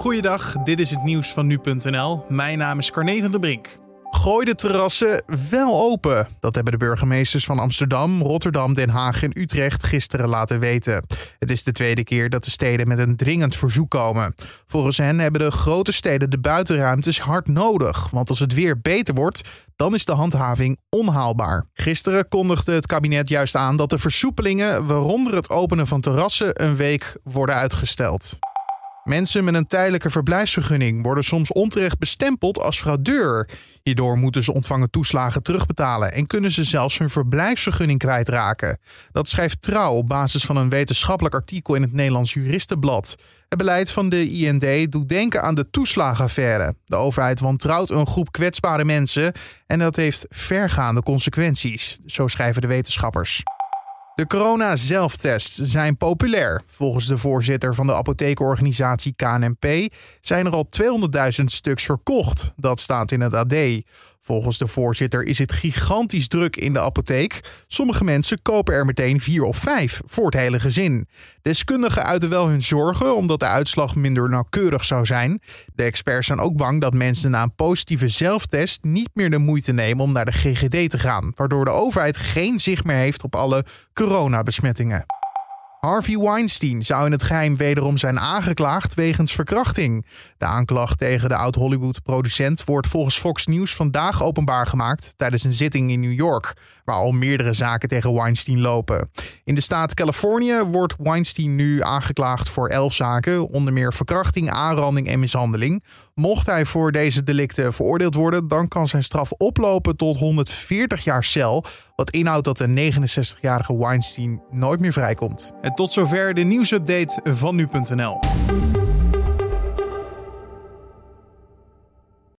Goeiedag, dit is het nieuws van nu.nl. Mijn naam is Carne van der Brink. Gooi de terrassen wel open. Dat hebben de burgemeesters van Amsterdam, Rotterdam, Den Haag en Utrecht gisteren laten weten. Het is de tweede keer dat de steden met een dringend verzoek komen. Volgens hen hebben de grote steden de buitenruimtes hard nodig. Want als het weer beter wordt, dan is de handhaving onhaalbaar. Gisteren kondigde het kabinet juist aan dat de versoepelingen, waaronder het openen van terrassen, een week worden uitgesteld. Mensen met een tijdelijke verblijfsvergunning worden soms onterecht bestempeld als fraudeur. Hierdoor moeten ze ontvangen toeslagen terugbetalen en kunnen ze zelfs hun verblijfsvergunning kwijtraken. Dat schrijft Trouw op basis van een wetenschappelijk artikel in het Nederlands Juristenblad. Het beleid van de IND doet denken aan de toeslagenaffaire. De overheid wantrouwt een groep kwetsbare mensen en dat heeft vergaande consequenties, zo schrijven de wetenschappers. De corona-zelftests zijn populair. Volgens de voorzitter van de apothekenorganisatie KNP zijn er al 200.000 stuks verkocht. Dat staat in het AD. Volgens de voorzitter is het gigantisch druk in de apotheek. Sommige mensen kopen er meteen vier of vijf voor het hele gezin. Deskundigen uiten wel hun zorgen omdat de uitslag minder nauwkeurig zou zijn. De experts zijn ook bang dat mensen na een positieve zelftest niet meer de moeite nemen om naar de GGD te gaan, waardoor de overheid geen zicht meer heeft op alle coronabesmettingen. Harvey Weinstein zou in het geheim wederom zijn aangeklaagd wegens verkrachting. De aanklacht tegen de oud-Hollywood-producent wordt volgens Fox News vandaag openbaar gemaakt tijdens een zitting in New York, waar al meerdere zaken tegen Weinstein lopen. In de staat Californië wordt Weinstein nu aangeklaagd voor elf zaken, onder meer verkrachting, aanranding en mishandeling. Mocht hij voor deze delicten veroordeeld worden, dan kan zijn straf oplopen tot 140 jaar cel. Wat inhoudt dat de 69-jarige Weinstein nooit meer vrijkomt. En tot zover de nieuwsupdate van nu.nl.